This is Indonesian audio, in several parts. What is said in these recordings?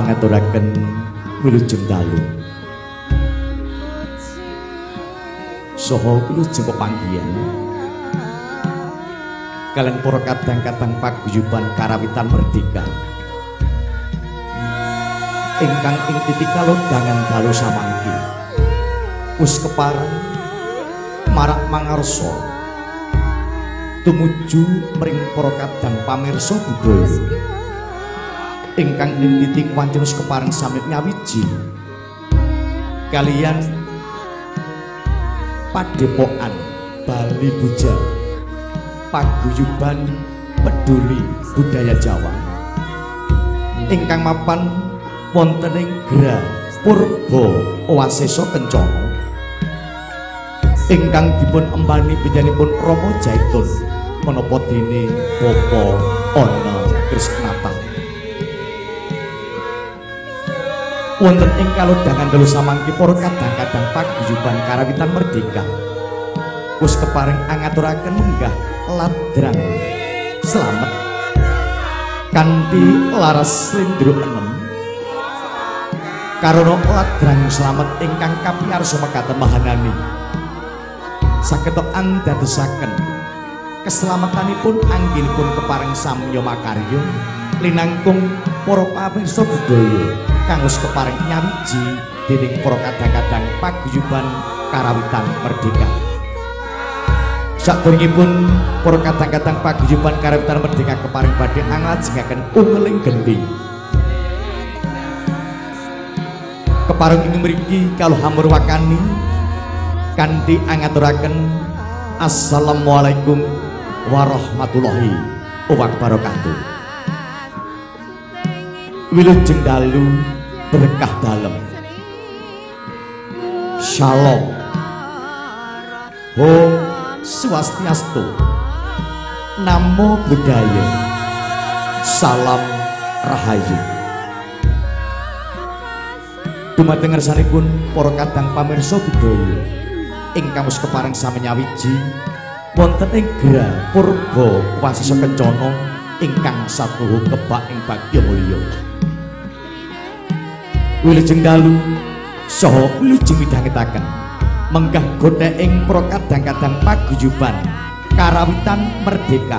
angaturaken wilujeng dalu. Saha wilujeng pepanggihan. Kalian para kadang-kadang paguyuban karawitan merdeka. Ingkang ing titik kalodhangan dalu samangki us keparang marak mangarsa. Tumuju mring para kadang pamirsa budaya ingkang ing titik wancun kepareng samit nyawiji kalian padepokan Bali Buja paguyuban peduli budaya Jawa. Ingkang mapan wonten ing Gra Purba Owasesa Kencana. Ingkang dipun embani panjenenganipun Rama Jaitun. Menapa dene Bapa Ana Krisnata wonten ing kalodhangan dalu samangki para kadang-kadang paguyuban karawitan merdeka. Wis keparing angaturaken munggah ladrang. Selamat. Kanthi laras slendro enem. Karana ladrang selamat ingkang kapiyarsa mekaten mahanani. Saged andadosaken keselamatanipun anggenipun keparing samya makarya linangkung para pamirsa budaya kang wis keparing nyawiji dening para kadang-kadang paguyuban karawitan merdeka. Sakderengipun para kadang-kadang paguyuban karawitan merdeka keparing badhe anglajengaken ungeling gending. Keparing ing mriki kalau hamur wakani kanthi angaturaken Assalamualaikum warahmatullahi wabarakatuh. Wilujeng dalu berkah dalem. Shalom. Om Swastiastu. Namo Buddhaya. Salam Rahayu. Dumateng ngersanipun para kadang pamirsa budaya. Ingkang wis sami nyawiji wonten ing Gra Purba Wasisa Kencana ingkang satuhu kebak ing bagya mulya wilujeng dalu saha wilujeng midhangetaken. Menggah godhek ing para kadang-kadang paguyuban karawitan merdeka.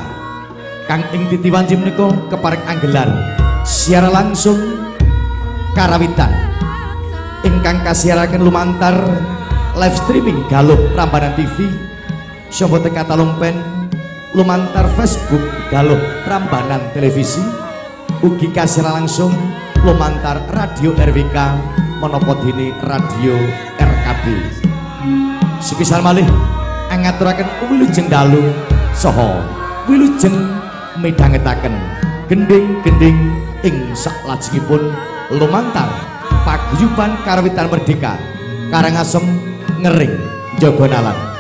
Kang ing titiwanci menika kepareng anggelar siara langsung karawitan. Ingkang kasiaraken lumantar live streaming galuh Prambanan TV Sobo Teka Talungpen lumantar Facebook galuh Prambanan Televisi. Ugi kasiara langsung lumantar radio RWK menapa dene radio RKB sepisal malih angaturaken wilujeng dalu saha wilujeng midhangetaken gending-gending ing saklajengipun lumantar paguyuban karawitan merdeka karangasem ngering jogonalan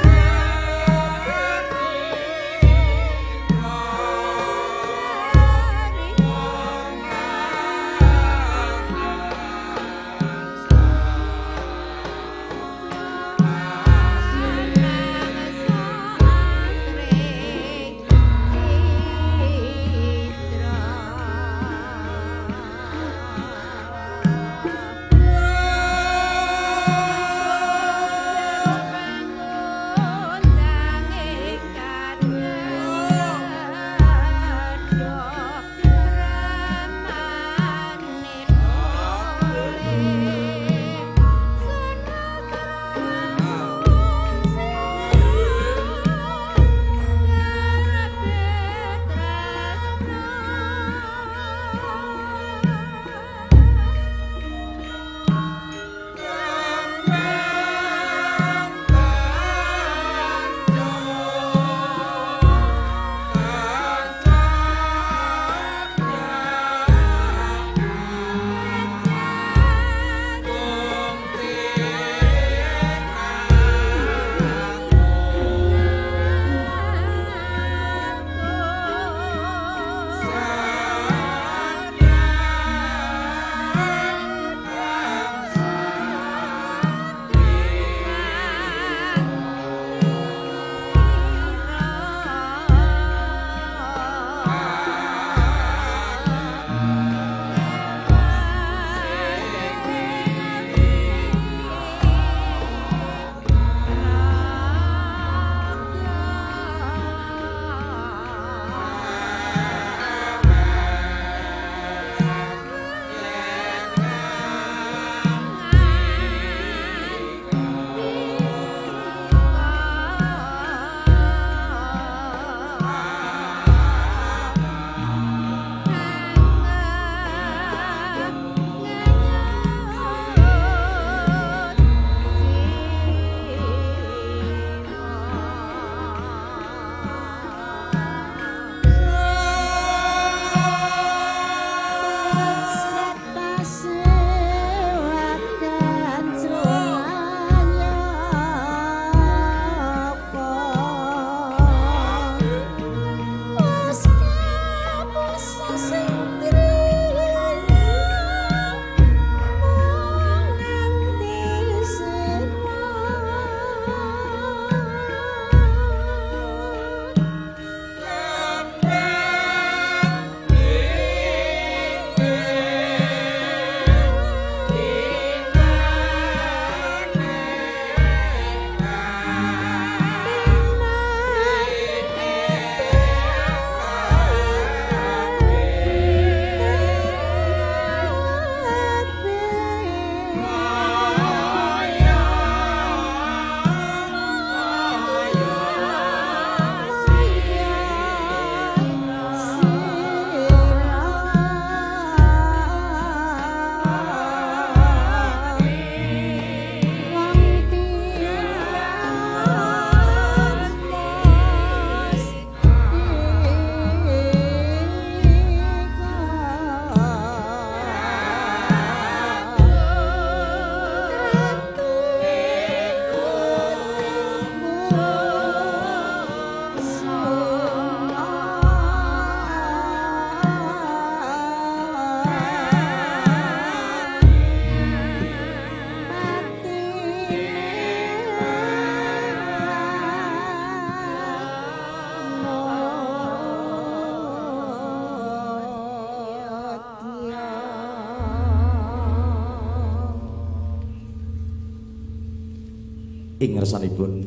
ing ngersanipun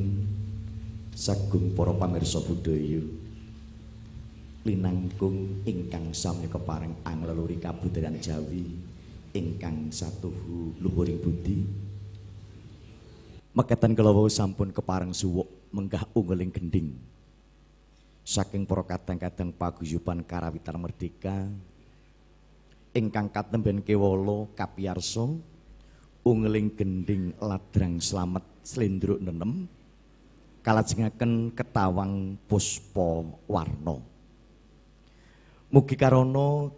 sagung para pamirsa budaya linangkung ingkang sami kepareng angleluri kabudayan Jawi ingkang satuhu luhuring budi Meketan kelawu sampun kepareng suwuk menggah unggeling gending. Saking para kadang-kadang paguyuban karawitan merdeka ingkang katemben kewala kapiyarsa unggeling gending ladrang slamet slendruk nenem kalajengaken ketawang puspa warna. Mugi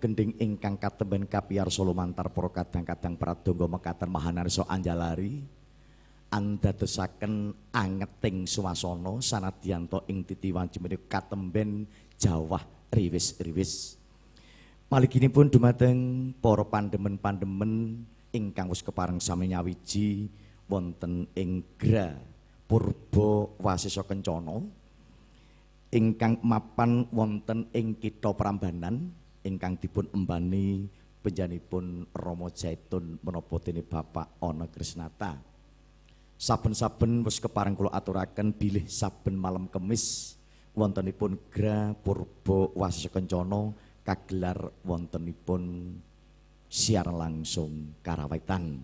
gending ingkang katemben kapiyarsa lumantar para kadang-kadang pradonga mekaten mahanarsa anjalari andadosaken angeting swasana sanadyanto ing titiwanci menika katemben jawah riwis-riwis. Maliginipun dumateng para pandemen-pandemen ingkang wis kepareng sami nyawiji wonten ing Gra Purba Wasisa Kencana ingkang mapan wonten ing Kitha Prambanan ingkang dipun embani penjanipun Rama Jaitun menapa dene Bapak Ana Krisnata. Saben-saben wis kepareng kula aturaken bilih saben malam Kemis wontenipun Gra Purba Wasisa Kencana kagelar wontenipun siar langsung karawitan.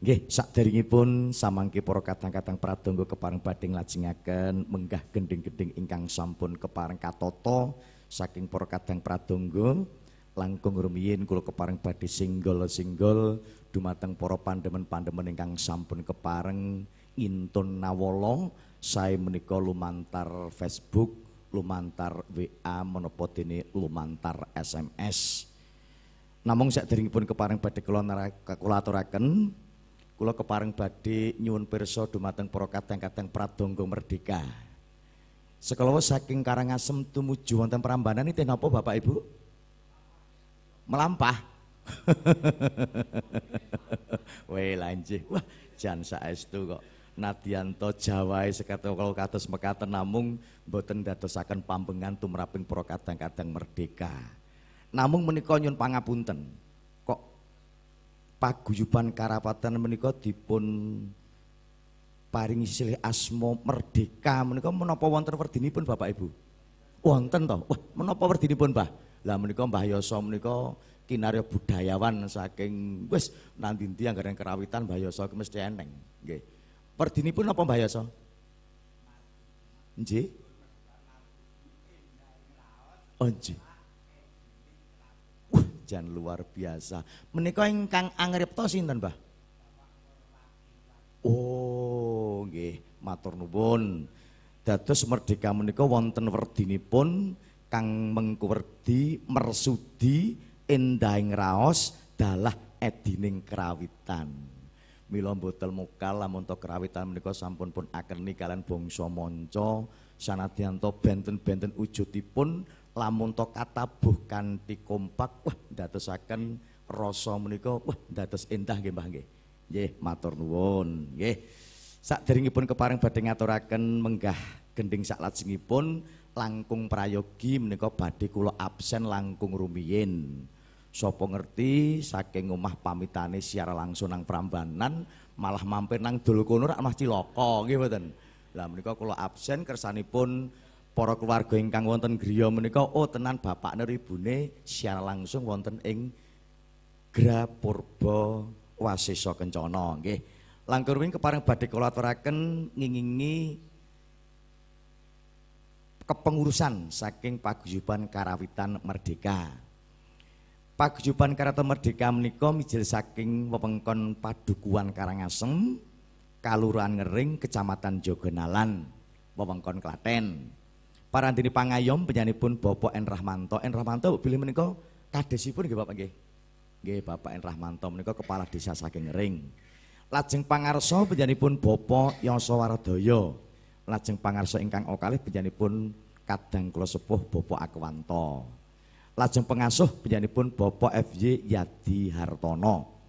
Nggih, saderengipun samangke para kadang-kadang pradonga kepareng badhe nglajengaken menggah gending-gending ingkang sampun kepareng katata saking para kadang pradonga langkung rumiyin kula kepareng badhe singgol-singgol dumateng para pandemen-pandemen ingkang sampun kepareng intun nawala sae menika lumantar Facebook, lumantar WA menapa dene lumantar SMS. Namung saderengipun kepareng badhe kula aturaken kula kepareng badhe nyuwun pirsa dumateng para kadang-kadang pradonga merdeka. Sekalawa saking Karangasem tumuju wonten Prambanan nitih napa Bapak Ibu? Melampah. Weh lanjih. Wah, jan saestu kok. Nadianto Jawae sekata kalau kados mekaten namung mboten dadosaken pambengan tumraping para kadang-kadang merdeka. Namung menika nyun pangapunten paguyuban karapatan menika dipun paringi silih asma merdeka menika menapa wonten werdinipun Bapak Ibu? Wonten to. Wah, menapa werdinipun, Mbah? Lah menika Mbah Yasa menika kinarya budayawan saking wis nanti-nanti anggaran kerawitan Mbah Yasa mesti eneng. Nggih. Werdinipun apa Mbah Yasa? Nggih. Oh, jan luar biasa. Menika ingkang angripta sinten, Mbah? Oh, nggih, matur nuwun. Dados merdeka menika wonten werdinipun kang mengkuwerdi mersudi endahing raos dalah edining kerawitan. Mila mboten mokal lamun to kerawitan menika sampun pun akeni kalian bangsa manca sanadyanto benten-benten wujudipun lamun to katabuh kanthi kompak wah ndadosaken rasa menika wah dados endah nggih Mbah nggih. Nggih, matur nuwun. Nggih. Saderengipun kepareng badhe ngaturaken menggah gending saklajengipun langkung prayogi menika badhe kula absen langkung rumiyin. Sapa ngerti saking omah pamitane siar langsung nang Prambanan malah mampir nang dul kono rak mah cilaka nggih mboten. Lah menika kula absen kersanipun para keluarga ingkang wonten griya menika oh tenan bapakne ibune secara langsung wonten ing Gra Purba Wasisa Kencana nggih. Langkung ruwing kepareng badhe kula aturaken ngingingi kepengurusan saking paguyuban karawitan merdeka. Paguyuban karawitan merdeka menika mijil saking wewengkon Padukuhan Karangasem, Kalurahan Ngering, Kecamatan Jogonalan, wewengkon Klaten. Parandini pangayom penyanipun Bapak En Rahmanto. En Rahmanto pilih menika kadesipun nggih Bapak nggih. Nggih Bapak En Rahmanto menika kepala desa saking Ring. Lajeng pangarsa penyanipun Bapak Yasa Waradaya. Lajeng pangarsa ingkang kalih penyanipun kadang kula sepuh Bapak Akwanto. Lajeng pengasuh penyanipun Bapak FY Yadi Hartono.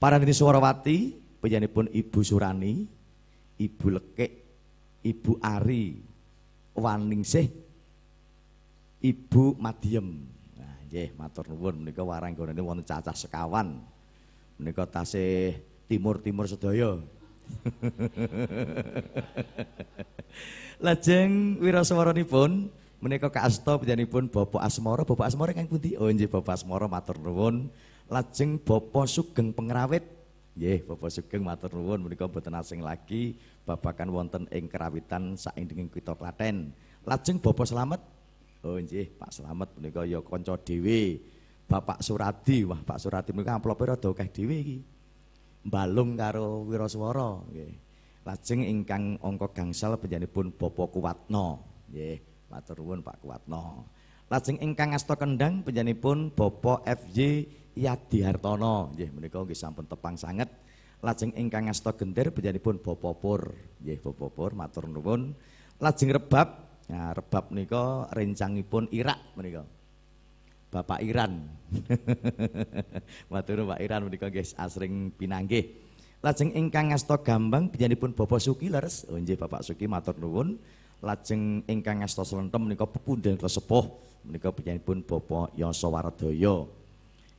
Parandini Suwarawati penyanipun Ibu Surani, Ibu Lekek, Ibu Ari, Waningsih Ibu Madiem. Nah, nggih matur nuwun menika warang gone wonten cacah sekawan. Menika tasih timur-timur sedaya. Lajeng wiraswaranipun menika kaasta panjenenganipun Bapak Asmara, Bapak Asmara ingkang pundi? Oh nggih Bapak Asmara matur nuwun. Lajeng Bapak Sugeng Pengrawit. Nggih, Bapak Sugeng matur nuwun menika boten asing lagi babakan wonten ing kerawitan saindenging kita Klaten. Lajeng Bapak Slamet. Oh nggih, Pak Slamet menika ya kanca dhewe. Bapak Suradi, wah Pak Suradi menika amplope rada akeh dhewe iki. Balung karo Wiraswara nggih. Lajeng ingkang angka gangsal panjenenganipun Bapak Kuwatno. Nggih, matur nuwun Pak Kuwatno. Lajeng ingkang asta kendang panjenenganipun Bapak FJ Yadi Hartono. Nggih, menika nggih sampun tepang sanget. Lajeng ingkang asta gender panjenenganipun Bapak Pur. Nggih, Bapak Pur matur nuwun. Lajeng rebab. Nah, rebab menika rencangipun Irak menika. Bapak Iran. Matur Pak Iran menika nggih asring pinanggih. Lajeng ingkang ngasta gambang panjenenganipun Bapak Suki leres. Oh nggih Bapak Suki matur nuwun. Lajeng ingkang ngasta slentem menika pepundhen kesepuh menika panjenenganipun Bapak Yasawardaya.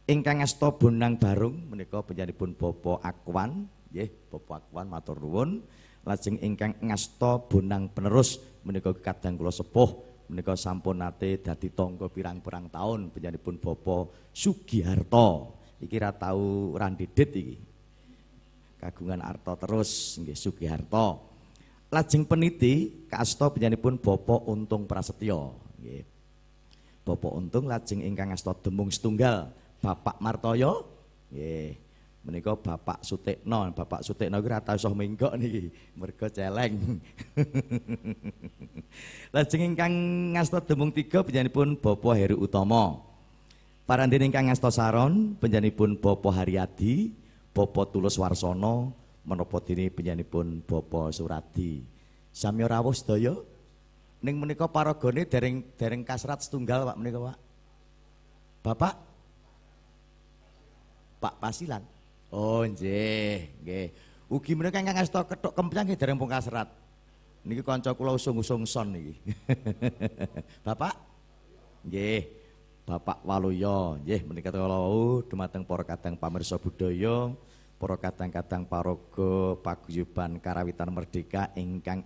Ingkang ngasta bonang barung menika panjenenganipun Bapak Akwan, nggih Bapak Akwan matur nuwun. Lajeng ingkang ngasta bonang penerus menika kadang kula sepuh menika sampun nate dadi tangga pirang-pirang taun panjenenganipun Bapak Sugiharto. Iki ra tau randidit iki kagungan arto terus nggih Sugiharto. Lajeng peniti kaasta panjenenganipun Bapak Untung Prasetyo nggih. Bapak Untung lajeng ingkang asta demung setunggal Bapak Martoyo nggih. Menika Bapak Sutikno, Bapak Sutikno iki ora tau menggok niki, mergo celeng. lajeng ingkang demung tiga panjenenganipun Bapak Heru Utama. Parandene ingkang ngasta saron panjenenganipun Bapak Haryadi, Bapak Tulus Warsono menapa dene penyanipun Bapak Suradi. Sami rawuh sedaya ning menika paragane dereng dereng kasrat setunggal Pak menika Pak. Bapak Pak Pasilan. Oh nggih, nggih. Ugi menika ingkang ngasta kethuk kempyang nggih dereng pun kasrat. Niki kanca kula usung-usung son niki. Bapak nggih. Bapak Waluyo nggih menika kula dumateng para kadang pamirsa budaya para kadang-kadang paraga paguyuban karawitan merdeka ingkang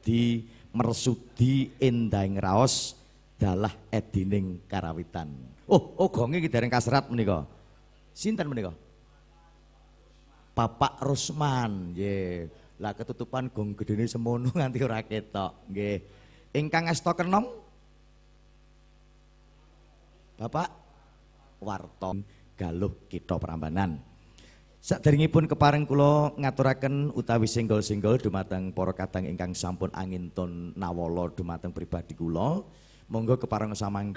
di mersudi endahing raos dalah edining karawitan. Oh, oh gonge iki dereng kasrat menika. Sinten menika? Bapak Rusman, nggih. Lah ketutupan gong gedene semono nganti ora ketok, nggih. Ingkang asta kenom Bapak Warton Galuh Kita Prambanan. Saderengipun kepareng kula ngaturaken utawi singgol-singgol dumateng para kadang ingkang sampun angin ton nawala dumateng pribadi kula. Monggo kepareng samang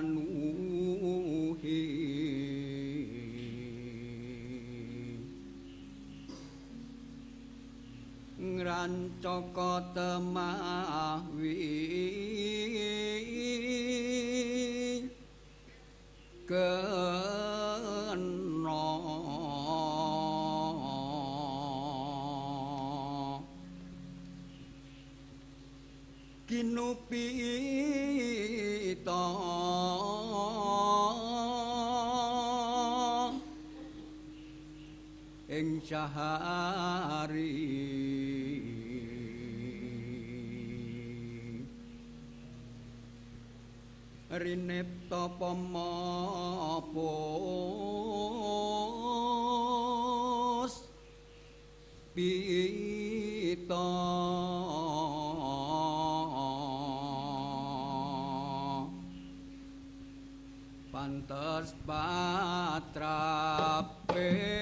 nuhi ngrancaka temahwi kena kinupi. Kita ing cahari rinipta pamapus pi Sarspatra. Pe.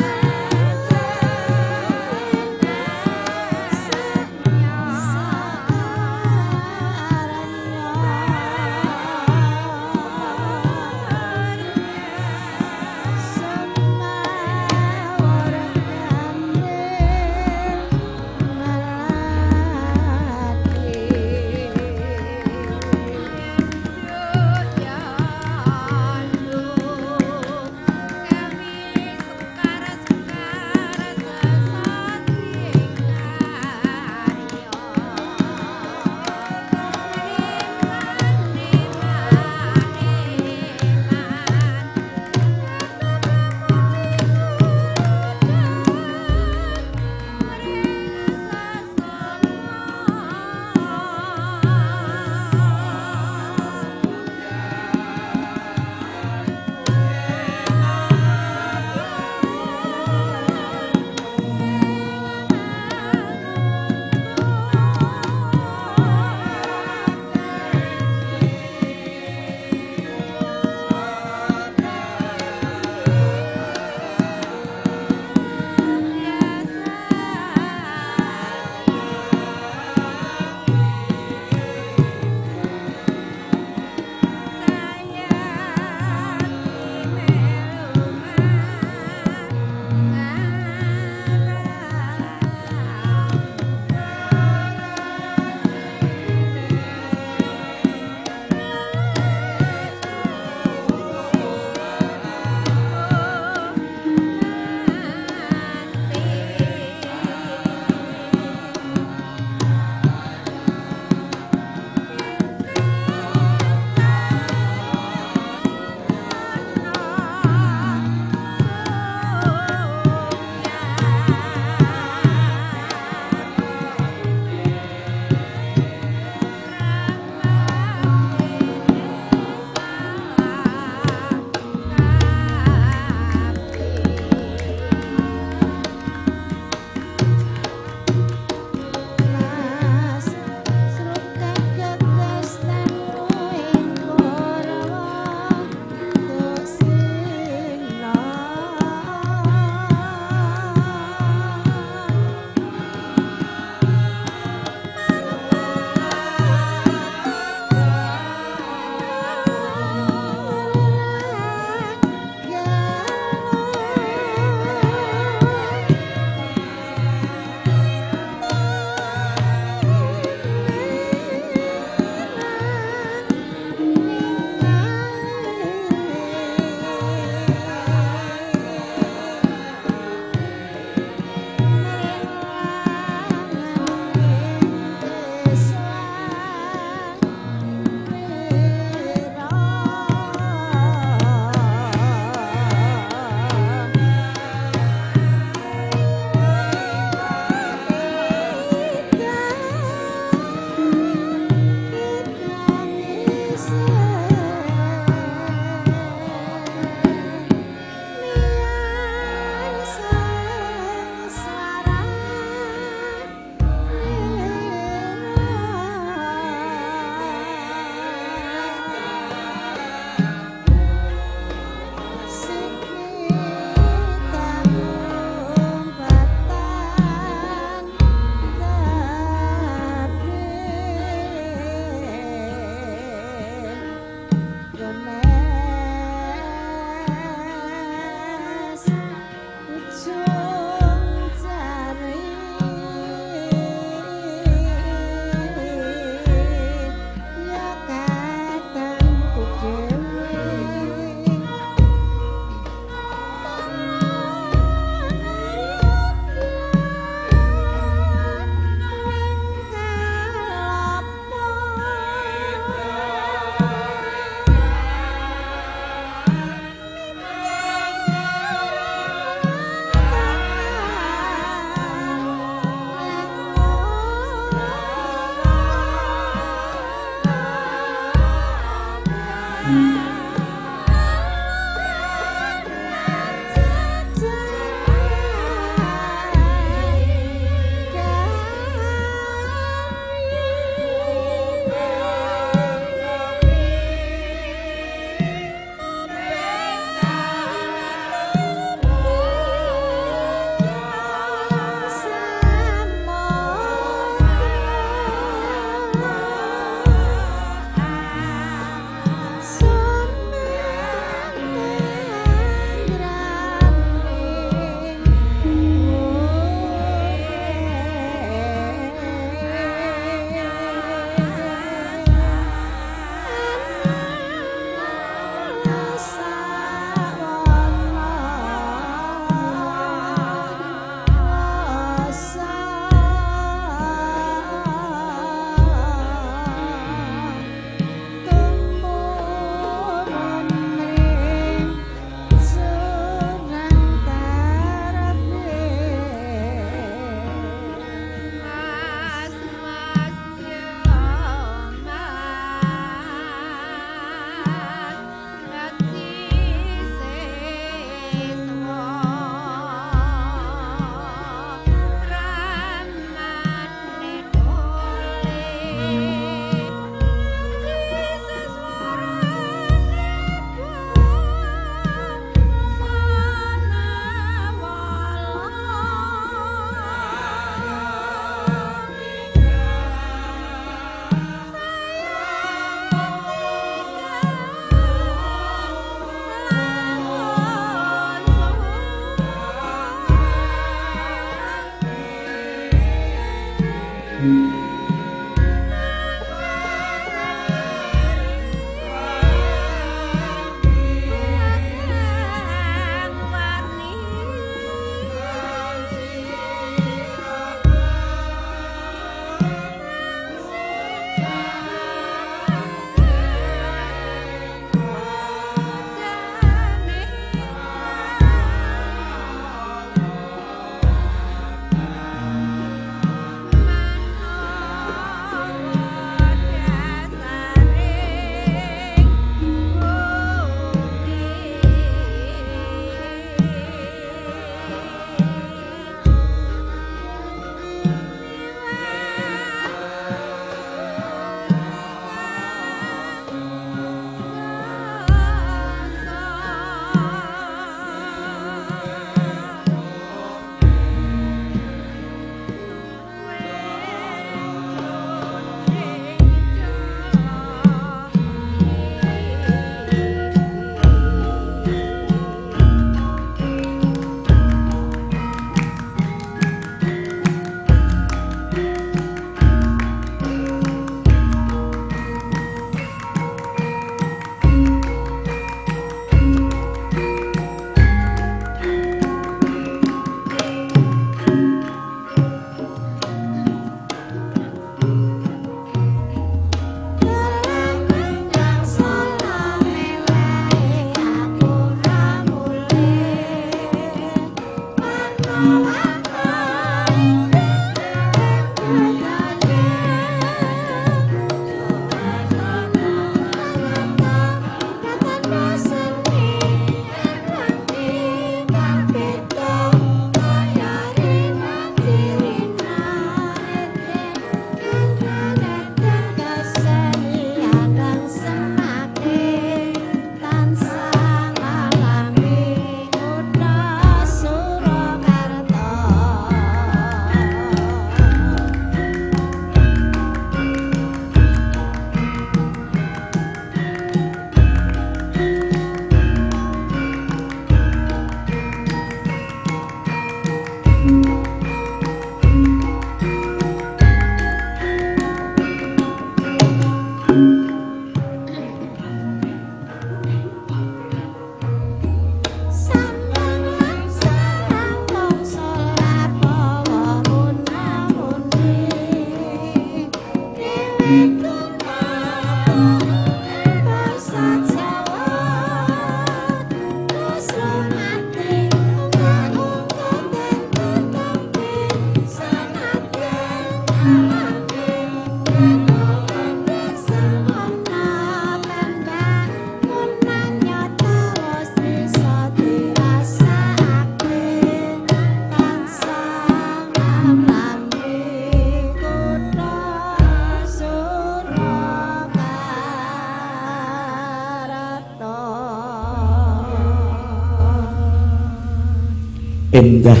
Endah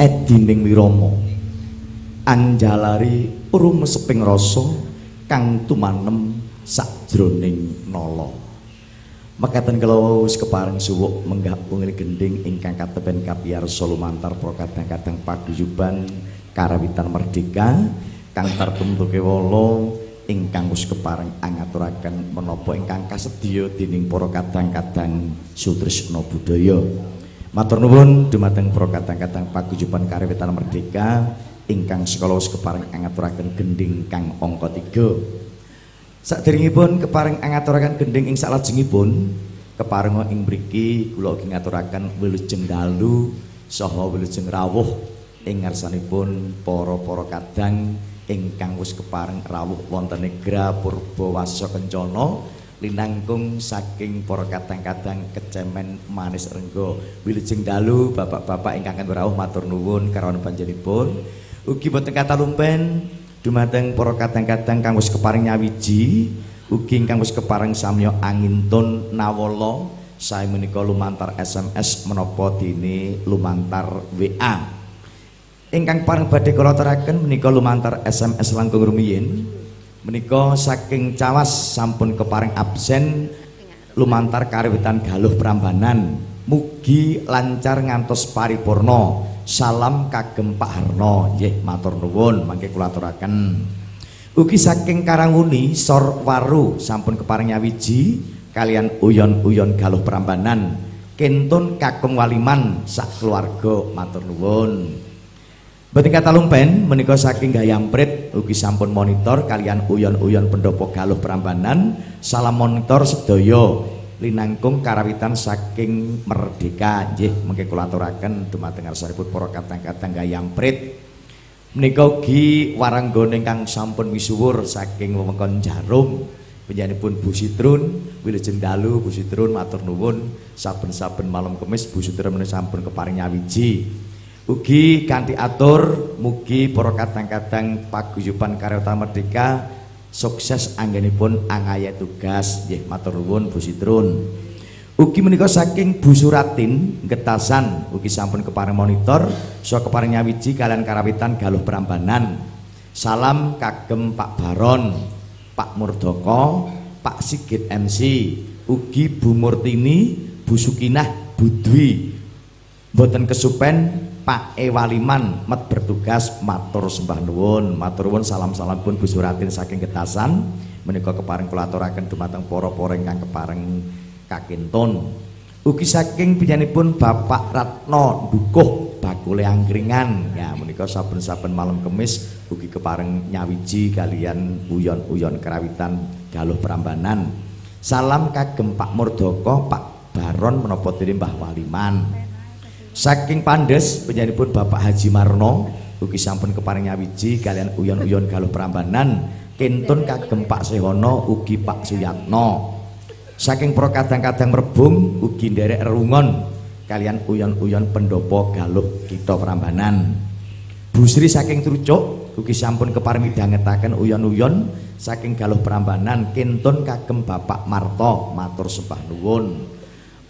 edining wirama anjalari rumeseping rasa kang tumanem sajroning nala. Mekaten kala wis kepareng suwuk menggah pungil gending ingkang katepen kapiyarsa lumantar para kadang-kadang paguyuban karawitan merdeka kang tartemtuke wala ingkang wis kepareng angaturaken menapa ingkang kasedya dening para kadang-kadang sutrisna budaya Matur nuwun dumateng para kadang-kadang paguyuban karawitan merdeka ingkang sekala wis kepareng angaturaken gending kang angka 3. Saderengipun kepareng angaturaken gending ing salajengipun kepareng ing mriki kula ugi ngaturaken wilujeng dalu saha wilujeng rawuh ing ngarsanipun para-para kadang ingkang wis kepareng rawuh wonten Negra Purbawasa Kencana linangkung saking para kadang-kadang kecemen manis renggo. Wilujeng dalu bapak-bapak ingkang rawuh matur nuwun karawan panjenenganipun. Ugi boten kata lumpen dumateng para kadang-kadang kang wis keparing nyawiji ugi ingkang wis keparing samya angintun nawala. Saya menika lumantar SMS menapa dene lumantar WA ingkang pareng badhe kula menika lumantar SMS langkung rumiyin menika saking cawas sampun keparing absen lumantar kariwitan galuh prambanan. Mugi lancar ngantos paripurna salam kagem Pak Harno nggih matur nuwun mangke kula aturaken. Ugi saking Karanguni Sor Waru sampun keparing nyawiji kalian uyon-uyon galuh prambanan. Kentun kakung waliman sak keluarga matur nuwun. Boten kata lumpen menika saking Gayamprit ugi sampun monitor kalian uyon-uyon pendopo galuh Prambanan. Salam monitor sedaya. Linangkung karawitan saking Merdeka. Nggih mengke kula aturaken dumateng ngarsanipun para kadang-kadang Gayamprit menika ugi waranggone ingkang sampun misuwur saking wewengkon Jarum. Penyanipun Bu Sitrun wilujeng dalu Bu Sitrun matur nuwun. Saben-saben malam kemis Bu Sitrun sampun keparing nyawiji Ugi kanthi atur mugi para kadang-kadang paguyuban Karyata Merdeka sukses anggenipun angaya tugas nggih matur nuwun Bu Sitrun. Ugi menika saking Bu Suratin Getasan ugi sampun kepareng monitor saha kepareng nyawiji kalian karawitan Galuh Prambanan. Salam kagem Pak Baron, Pak Murdoko, Pak Sigit MC, ugi Bu Murtini, Bu Sukinah, Bu Dwi. Mboten kesupen Pak Ewaliman met bertugas matur sembah nuwun. Matur nuwun salam-salam pun Bu Suratin saking Getasan menika kepareng kula aturaken dumateng para-para ingkang kepareng kakintun. Ugi saking pun Bapak Ratno Dukuh bakule angkringan. Ya menika saben-saben malam kemis ugi kepareng nyawiji kalian uyon-uyon kerawitan galuh Prambanan. Salam kagem Pak Murdoko Pak Baron menapa Mbah Waliman Saking pandes penyanipun Bapak Haji Marno ugi sampun keparing nyawiji kalian uyon-uyon galuh Prambanan. Kentun kagem Pak Sehono ugi Pak Suyatno. Saking pro kadang-kadang merbung ugi nderek rerungon. Kalian uyon-uyon pendopo galuh kita Prambanan. Busri saking trucuk ugi sampun keparing midhangetaken uyon-uyon. Saking galuh Prambanan kentun kagem Bapak Marto matur sembah nuwun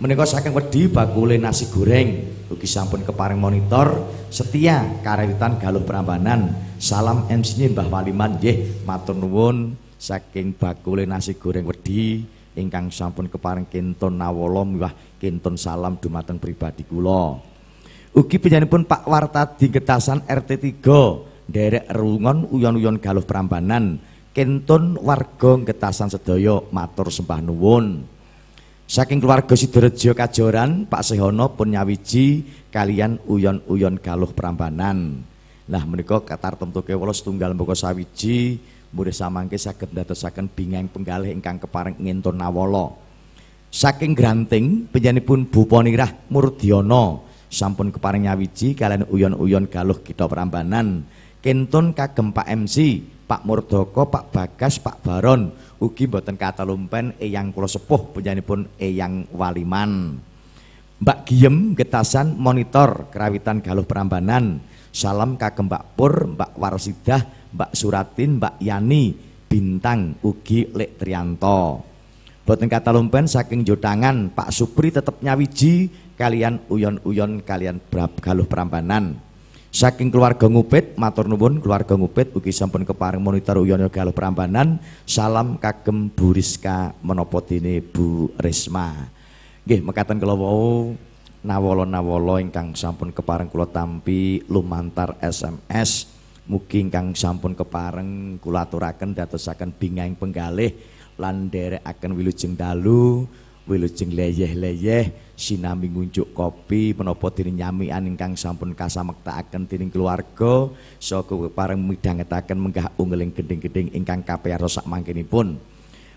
menika saking wedi bakule nasi goreng ugi sampun keparing monitor setia karawitan galuh Prambanan. Salam MC-nya Mbah Waliman nggih matur nuwun. Saking bakule nasi goreng wedi ingkang sampun keparing kinton nawala miwah kinton salam dumateng pribadi kula. Ugi penyanipun Pak Wartadi Getasan RT 3 derek rungon uyon-uyon galuh Prambanan. Kinton warga Getasan sedaya matur sembah nuwun Saking keluarga Sidorejo Kajoran, Pak Sehono pun nyawiji kalian uyon-uyon galuh Prambanan. Nah menika katar tentu kewala setunggal mboko sawiji murid samangke saged ndadosaken bingeng penggalih ingkang kepareng ngentun nawala. Saking Granting penyanipun Bu Ponirah Murdiono sampun kepareng nyawiji kalian uyon-uyon galuh kita Prambanan. Kentun kagem Pak MC, Pak Murdoko, Pak Bagas, Pak Baron. Ugi boten kata lumpen eyang kula sepuh pun eyang waliman. Mbak Giem getasan monitor kerawitan galuh perambanan salam kagem Mbak Pur Mbak Warsidah Mbak Suratin Mbak Yani bintang ugi Lek Trianto. Boten kata lumpen saking jodangan Pak Supri tetep nyawiji kalian uyon-uyon kalian brab galuh prambanan. Saking keluarga ngupit, matur nuwun keluarga ngupit ugi sampun kepareng monitor uyon galuh prambanan. Salam kagem Bu Rizka menapa dene Bu Risma. Nggih, mekaten kula wau nawala-nawala ingkang sampun kepareng kula tampi lumantar SMS. Mugi ingkang sampun kepareng kula aturaken dadosaken bingaing penggalih lan nderekaken wilujeng dalu, wilujeng leyeh-leyeh sinami ngunjuk kopi menapa dening nyamikan ingkang sampun kasamektakaken dening keluarga saka kepareng midhangetaken menggah unggeling geding-geding ingkang kapayaros sak mangkenipun.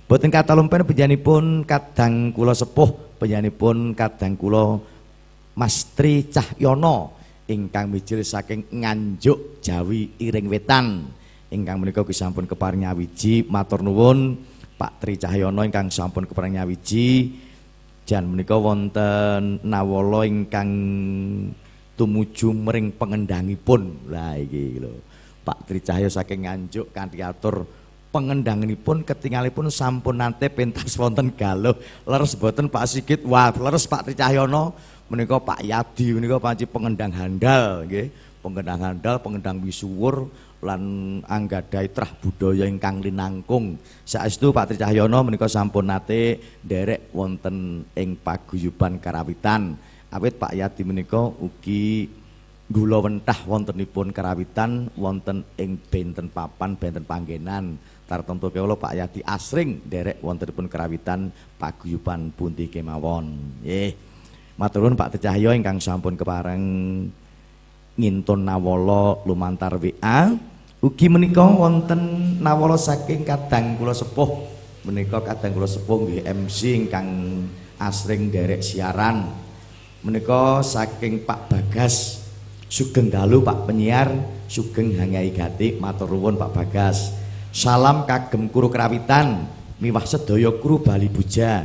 Boten katalumpen panjenenganipun kadang kula sepuh panjenenganipun kadang kula Mas Tri Cahyono ingkang mijil saking Nganjuk Jawi Iring Wetan. Ingkang menika ugi sampun keparing nyawiji matur nuwun Pak Tri Cahyono ingkang sampun keparing nyawiji jan menika wonten nawala ingkang tumuju mering pengendangipun. Lah iki lho. Pak Tri Cahyo saking Nganjuk kanthi atur pengendanganipun ketingalipun sampun nate pentas wonten galuh. Leres boten Pak Sigit. Wah leres Pak Tri Cahyono menika Pak Yadi menika panci pengendang handal nggih. Pengendang handal pengendang misuwur lan anggadhahi trah budaya ingkang linangkung. Saestu Pak Tri Cahyono menika sampun nate nderek wonten ing paguyuban karawitan. Awit Pak Yadi menika ugi gula wentah wontenipun karawitan wonten ing benten papan benten panggenan. Tartemtu kawula Pak Yadi asring nderek wontenipun karawitan paguyuban pundi kemawon. Nggih. Maturun Pak Tecahyo ingkang sampun kepareng ngintun nawala lumantar WA. Ugi menika wonten nawala saking kadang kula sepuh. Menika kadang kula sepuh nggih MC ingkang asring derek siaran. Menika saking Pak Bagas. Sugeng dalu Pak penyiar, sugeng hangai gati matur nuwun Pak Bagas. Salam kagem kuru kerawitan, miwah sedaya kru Bali Buja.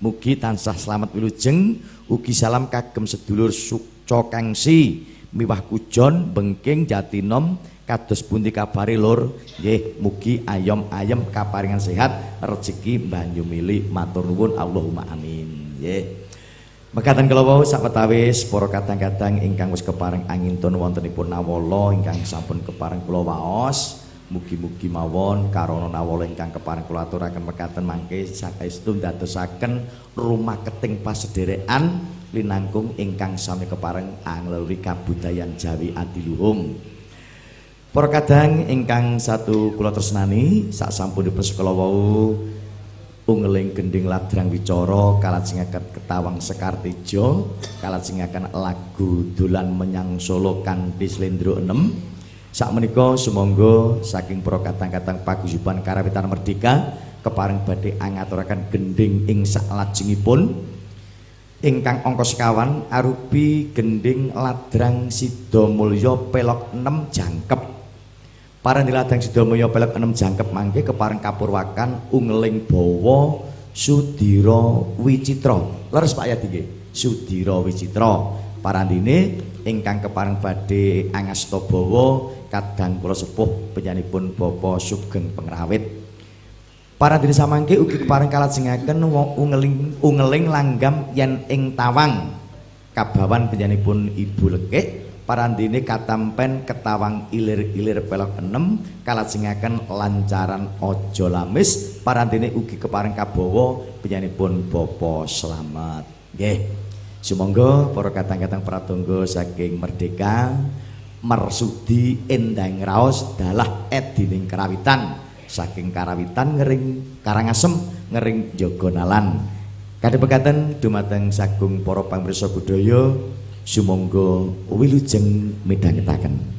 Mugi tansah selamat wilujeng ugi salam kagem sedulur Sukco Kangsi miwah kujon bengking jatinom kados pundi kabare lur? Nggih mugi ayom-ayem kaparingan sehat rezeki banyu mili matur nuwun Allahumma amin. Nggih. Mekaten kala wau sapetawis para kadang-kadang ingkang wis kepareng angintun wontenipun nawala ingkang sampun kepareng kula waos Mugi-mugi mawon karono nawala ingkang kepareng kula aturaken. Mekaten mangke saestu dadosaken rumah keting pasederekan linangkung ingkang sami kepareng anglewi kabudayan Jawi Adiluhung. Para kadang ingkang satu kula tresnani sak sampunipun sekolah wau ungeling gending ladrang wicara kalajengaken ketawang Sekartijo kalajengaken lagu dolan menyang Solo kanthi slendro 6 Sak menika sumangga saking para katang-katang paguyuban karawitan merdeka kepareng badhe angaturaken gending ing saklajengipun ingkang angka sekawan arupi gending ladrang Sidomulya pelok 6 jangkep. Para ladrang Sidomulya pelok 6 jangkep mangke kepareng kapurwakan ungling bawa Sudira Wicitra. Leres Pak Yadi nggih. Sudira Wicitra. Parandine ingkang kepareng badhe angasta bawa kadang kula sepuh penyanipun Bapak Sugeng Pengrawit. Para diri samangke ugi kepareng kalajengaken ungeling ungeling langgam yen ing tawang kabawan penyanipun Ibu Lekik parandine katampen ketawang ilir-ilir pelok enem kalajengaken lancaran ojo lamis parandine ugi kepareng kabawa penyanipun Bapak Slamet. Nggih. Sumangga para katang-katang pratangga saking Merdeka marsudi endang raos dalah edining karawitan saking karawitan ngering karangasem ngering jogonalan kadhe pekaten dumateng sagung para pamirsa budaya sumangga wilujeng midhangetaken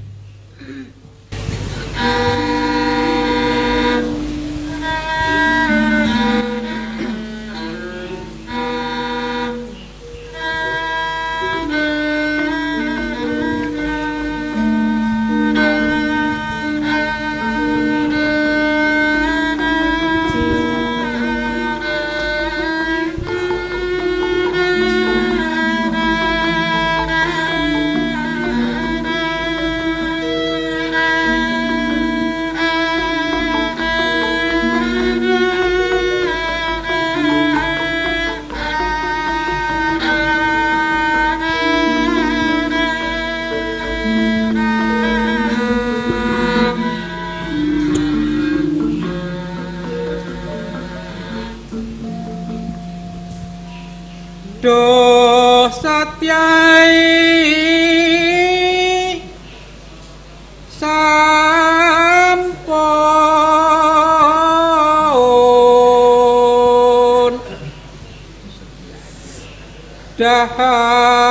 sampun. Dahar.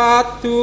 patu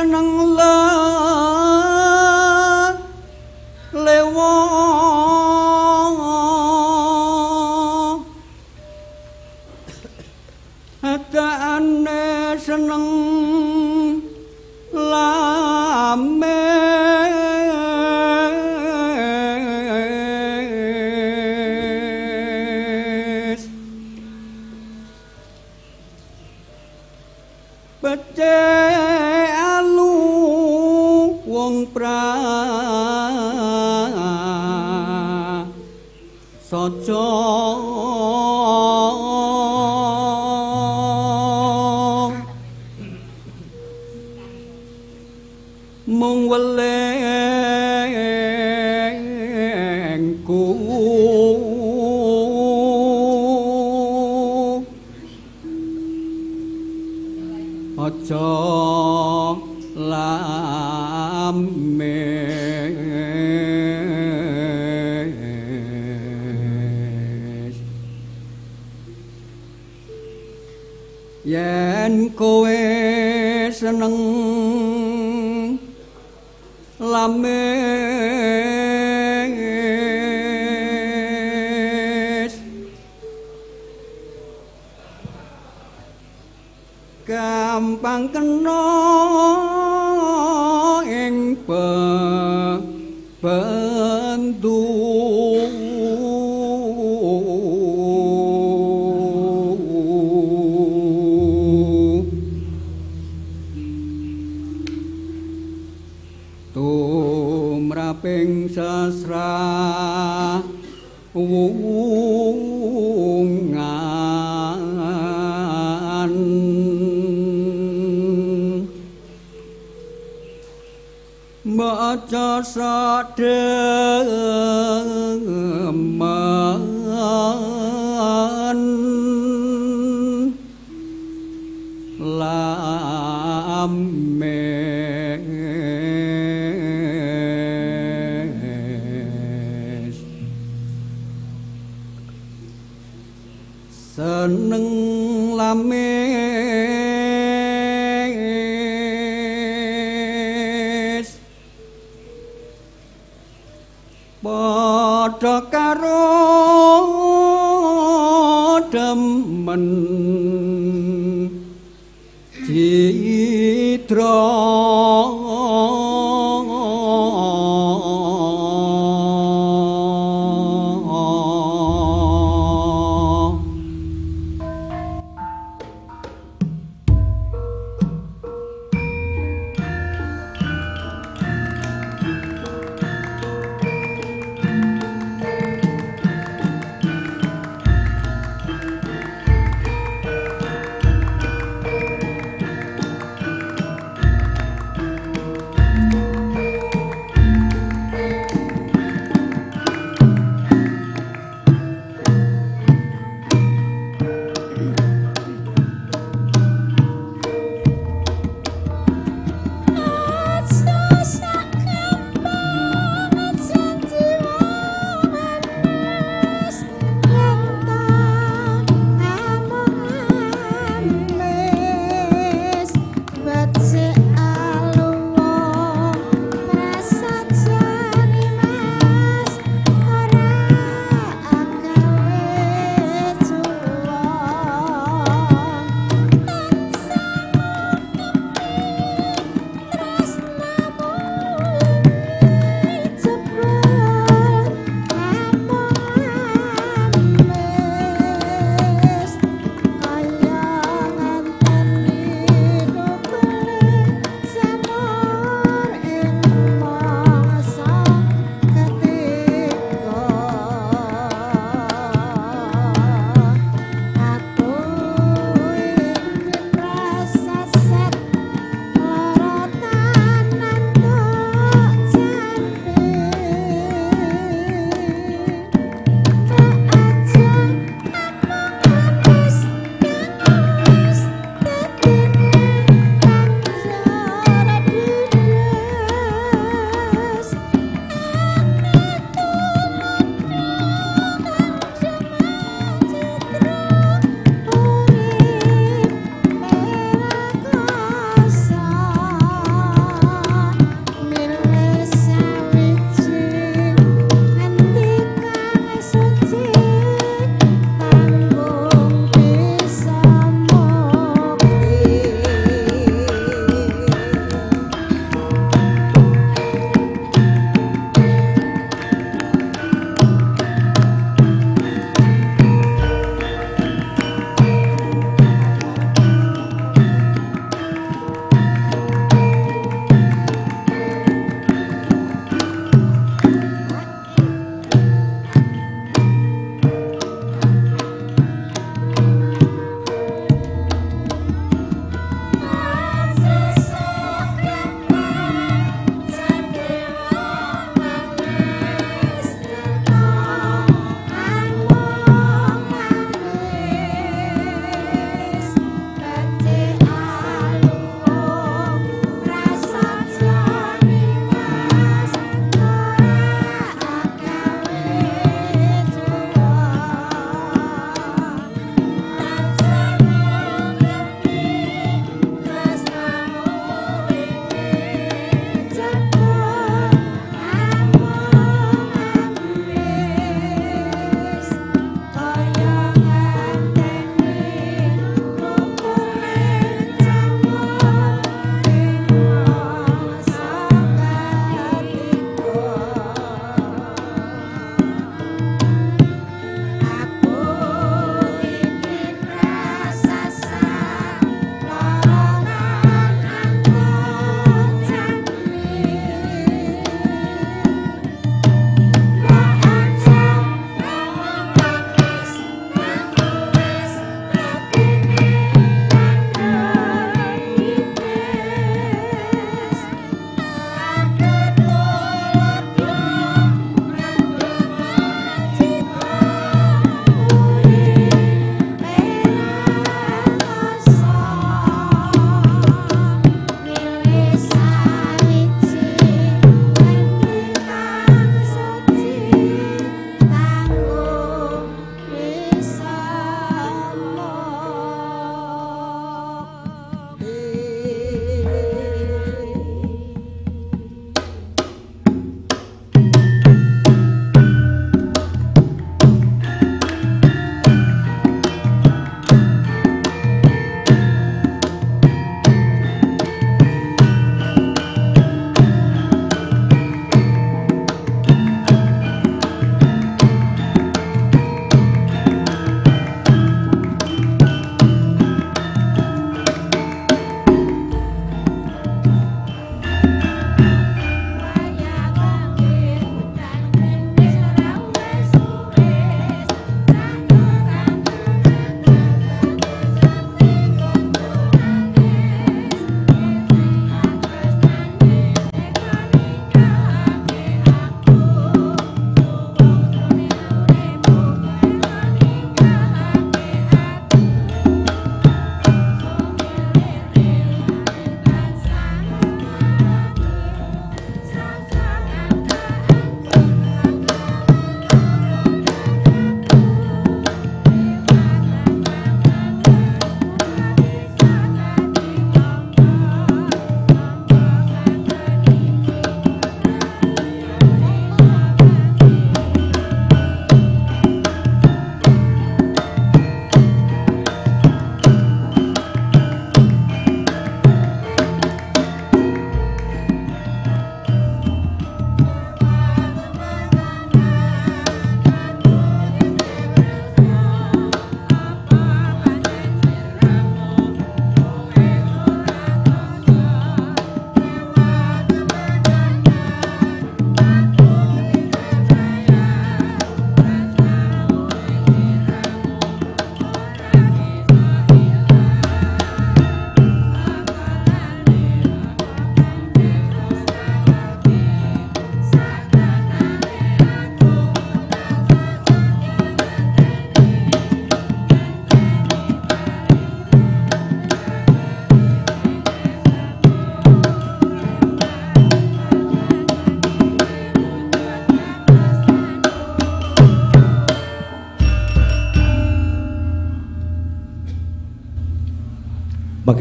Janang ping sasra. Wungan maca sadhe மண்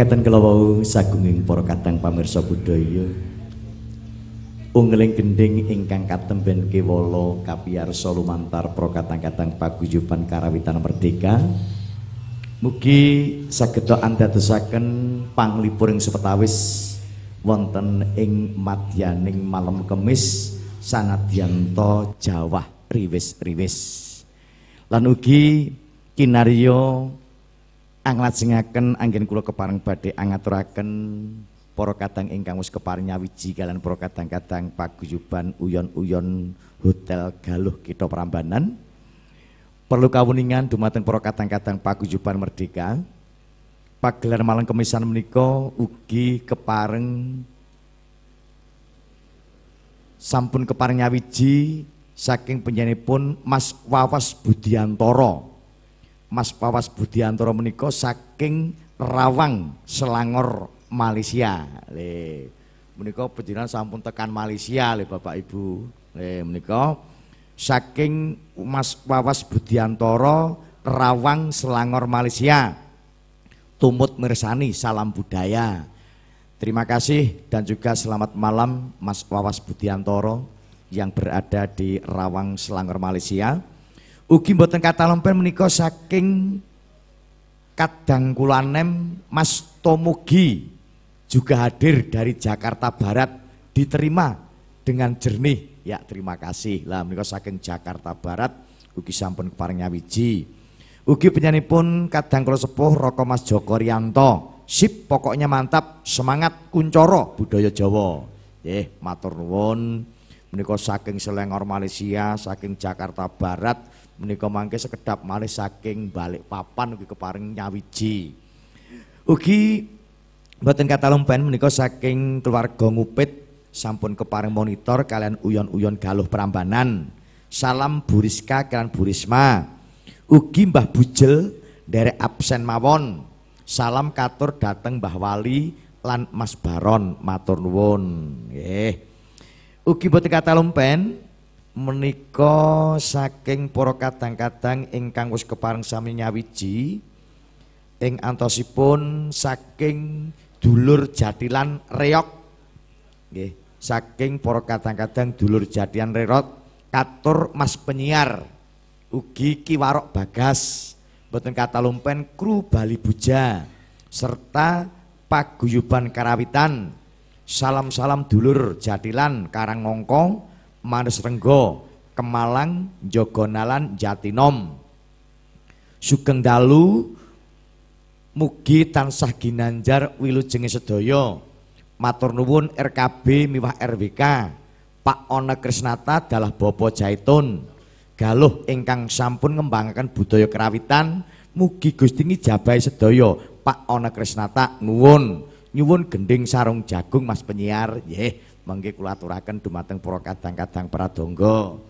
Makaten kala wau sagunging para kadang pamirsa budaya. Ungling gending ingkang katemben kewala kapiyarsa lumantar pra kadang-kadang paguyuban karawitan merdeka. Mugi saged andadosaken panglipuring sepetawis wonten ing madyaning malam kemis sanadyanto Jawa riwis-riwis. Lan ugi kinarya anglajengaken anggen kula kepareng badhe angaturaken para kadang ingkang wis keparing nyawiji kalian para kadang-kadang paguyuban uyon-uyon Hotel Galuh Kita Prambanan. Perlu kawuningan dumateng para kadang-kadang paguyuban Merdeka. Pagelaran malam kemisan menika ugi kepareng sampun kepareng nyawiji saking penyanipun Mas Wawas Budiantoro. Mas Wawas Budiantoro menika saking Rawang Selangor Malaysia. Le menika panjenengan sampun tekan Malaysia le Bapak Ibu. Le menika saking Mas Wawas Budiantoro Rawang Selangor Malaysia. Tumut mirsani salam budaya. Terima kasih dan juga selamat malam Mas Wawas Budiantoro yang berada di Rawang Selangor Malaysia. Ugi mboten kata lempen menika saking kadang kulanem Mas Tomugi juga hadir dari Jakarta Barat diterima dengan jernih. Ya terima kasih. Lah menika saking Jakarta Barat ugi sampun kepareng nyawiji. Ugi penyanipun kadang kula sepuh Roko Mas Joko Rianto. Sip pokoknya mantap semangat kuncoro budaya Jawa. Nggih matur nuwun. Saking Selangor Malaysia saking Jakarta Barat menika mangke sekedap malih saking Balikpapan ugi kepareng nyawiji ugi Mboten kata lumpen menika saking keluarga ngupit sampun kepareng monitor kalian uyon-uyon galuh Prambanan. Salam Buriska kalian Burisma. Ugi Mbah Bujel derek absen mawon. Salam katur dateng Mbah Wali lan Mas Baron matur nuwun. Nggih. Ugi mboten kata lumpen menika saking para kadang-kadang ingkang wis kepareng sami nyawiji ing antosipun saking dulur jatilan reok. Nggih saking para kadang-kadang dulur jatilan reok katur Mas penyiar ugi Kiwarok Bagas boten kata lumpen kru Bali Buja serta paguyuban karawitan. Salam-salam dulur jatilan Karang Ngongkong Manes Renggo Kemalang Jogonalan Jatinom Sugeng Dalu Mugi tansah ginanjar wilujenge sedaya. Matur nuwun RKB miwah RWK. Pak Ona Krisnata dalah Bopo Jaitun. Galuh ingkang sampun ngembangaken budaya kerawitan. Mugi Gusti ngijabahi sedaya. Pak Ona Krisnata nuwun. Nyuwun gending sarung jagung Mas penyiar. Nggih, mangke kula aturaken dumateng para kadang-kadang pradangga.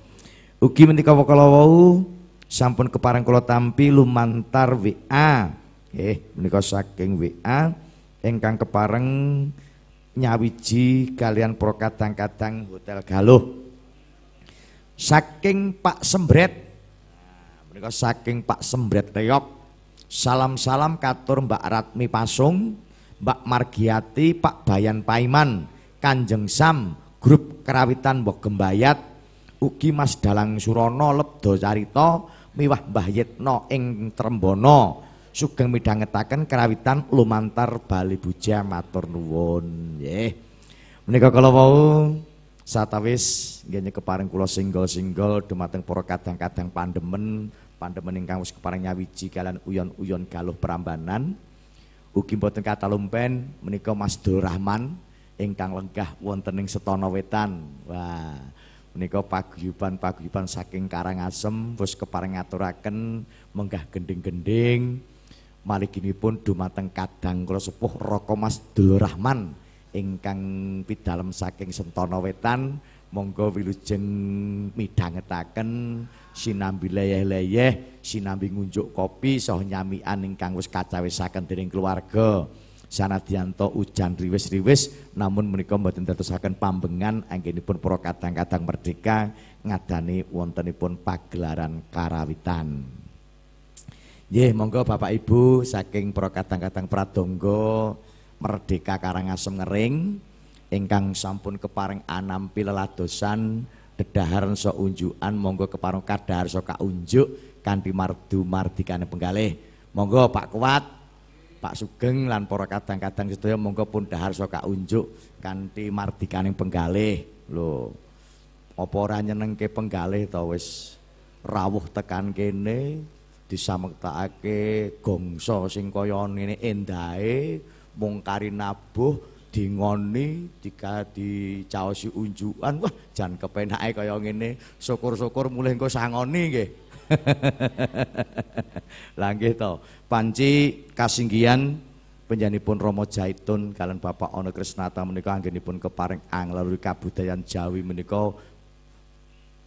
Ugi menika kala wau sampun kepareng kula tampi lumantar WA. Nggih, menika saking WA ingkang kepareng nyawiji kalian pro kadang-kadang Hotel Galuh. Saking Pak Sembret. Nah, menika saking Pak Sembret Reok. Salam-salam katur Mbak Ratmi Pasung, Mbak Margiati, Pak Bayan Paiman, Kanjeng Sam, grup kerawitan Mbok Gembayat, ugi Mas Dalang Surono Lebdo Carita, miwah Mbah Yitno ing Trembono, sugeng midhangetaken kerawitan lumantar Bali Buja matur nuwun. Nggih. Menika kala wau satawis nggih kepareng kula singgol-singgol dumateng para kadang-kadang pandemen pandemen ingkang wis kepareng nyawiji kalian uyon-uyon galuh Prambanan. Ugi mboten kata lumpen menika Mas Dur Rahman ingkang lenggah wonten ing Setana Wetan. Wah menika paguyuban-paguyuban saking Karangasem wis kepareng ngaturaken menggah gending-gending. Pun dumateng kadang kula sepuh Roko Mas Rahman ingkang pidalem saking Sentana Wetan. Monggo wilujeng midhangetaken sinambi leyeh-leyeh sinambi ngunjuk kopi saha nyamikan ingkang wis kacawisaken dening keluarga sanadyanto ujan riwis-riwis namun menika mboten dadosaken pambengan anggenipun para kadang-kadang merdeka ngadani wontenipun pagelaran karawitan Nggih, monggo Bapak Ibu saking para kadang-kadang Merdeka Karangasem Ngering ingkang sampun kepareng anampi leladosan dedaharan so unjukan monggo kepareng kadahar so kaunjuk kanthi mardu mardikane penggalih. Monggo Pak Kuat, Pak Sugeng lan para kadang-kadang sedaya monggo pun dahar so kaunjuk kanthi mardikane penggalih. Lho, apa ora nyenengke penggalih to? Wis rawuh tekan kene disamektakake gongso sing kaya ngene endahe mung kari nabuh dingoni dika dicaosi unjukan. Wah jan kepenake kaya ngene. Syukur-syukur mulih engko sangoni nggih lah nggih to. Panci kasinggihan penjanipun Romo Jaitun kalian Bapak Ono Krisnata menika anggenipun keparing anglaluri kabudayan Jawi menika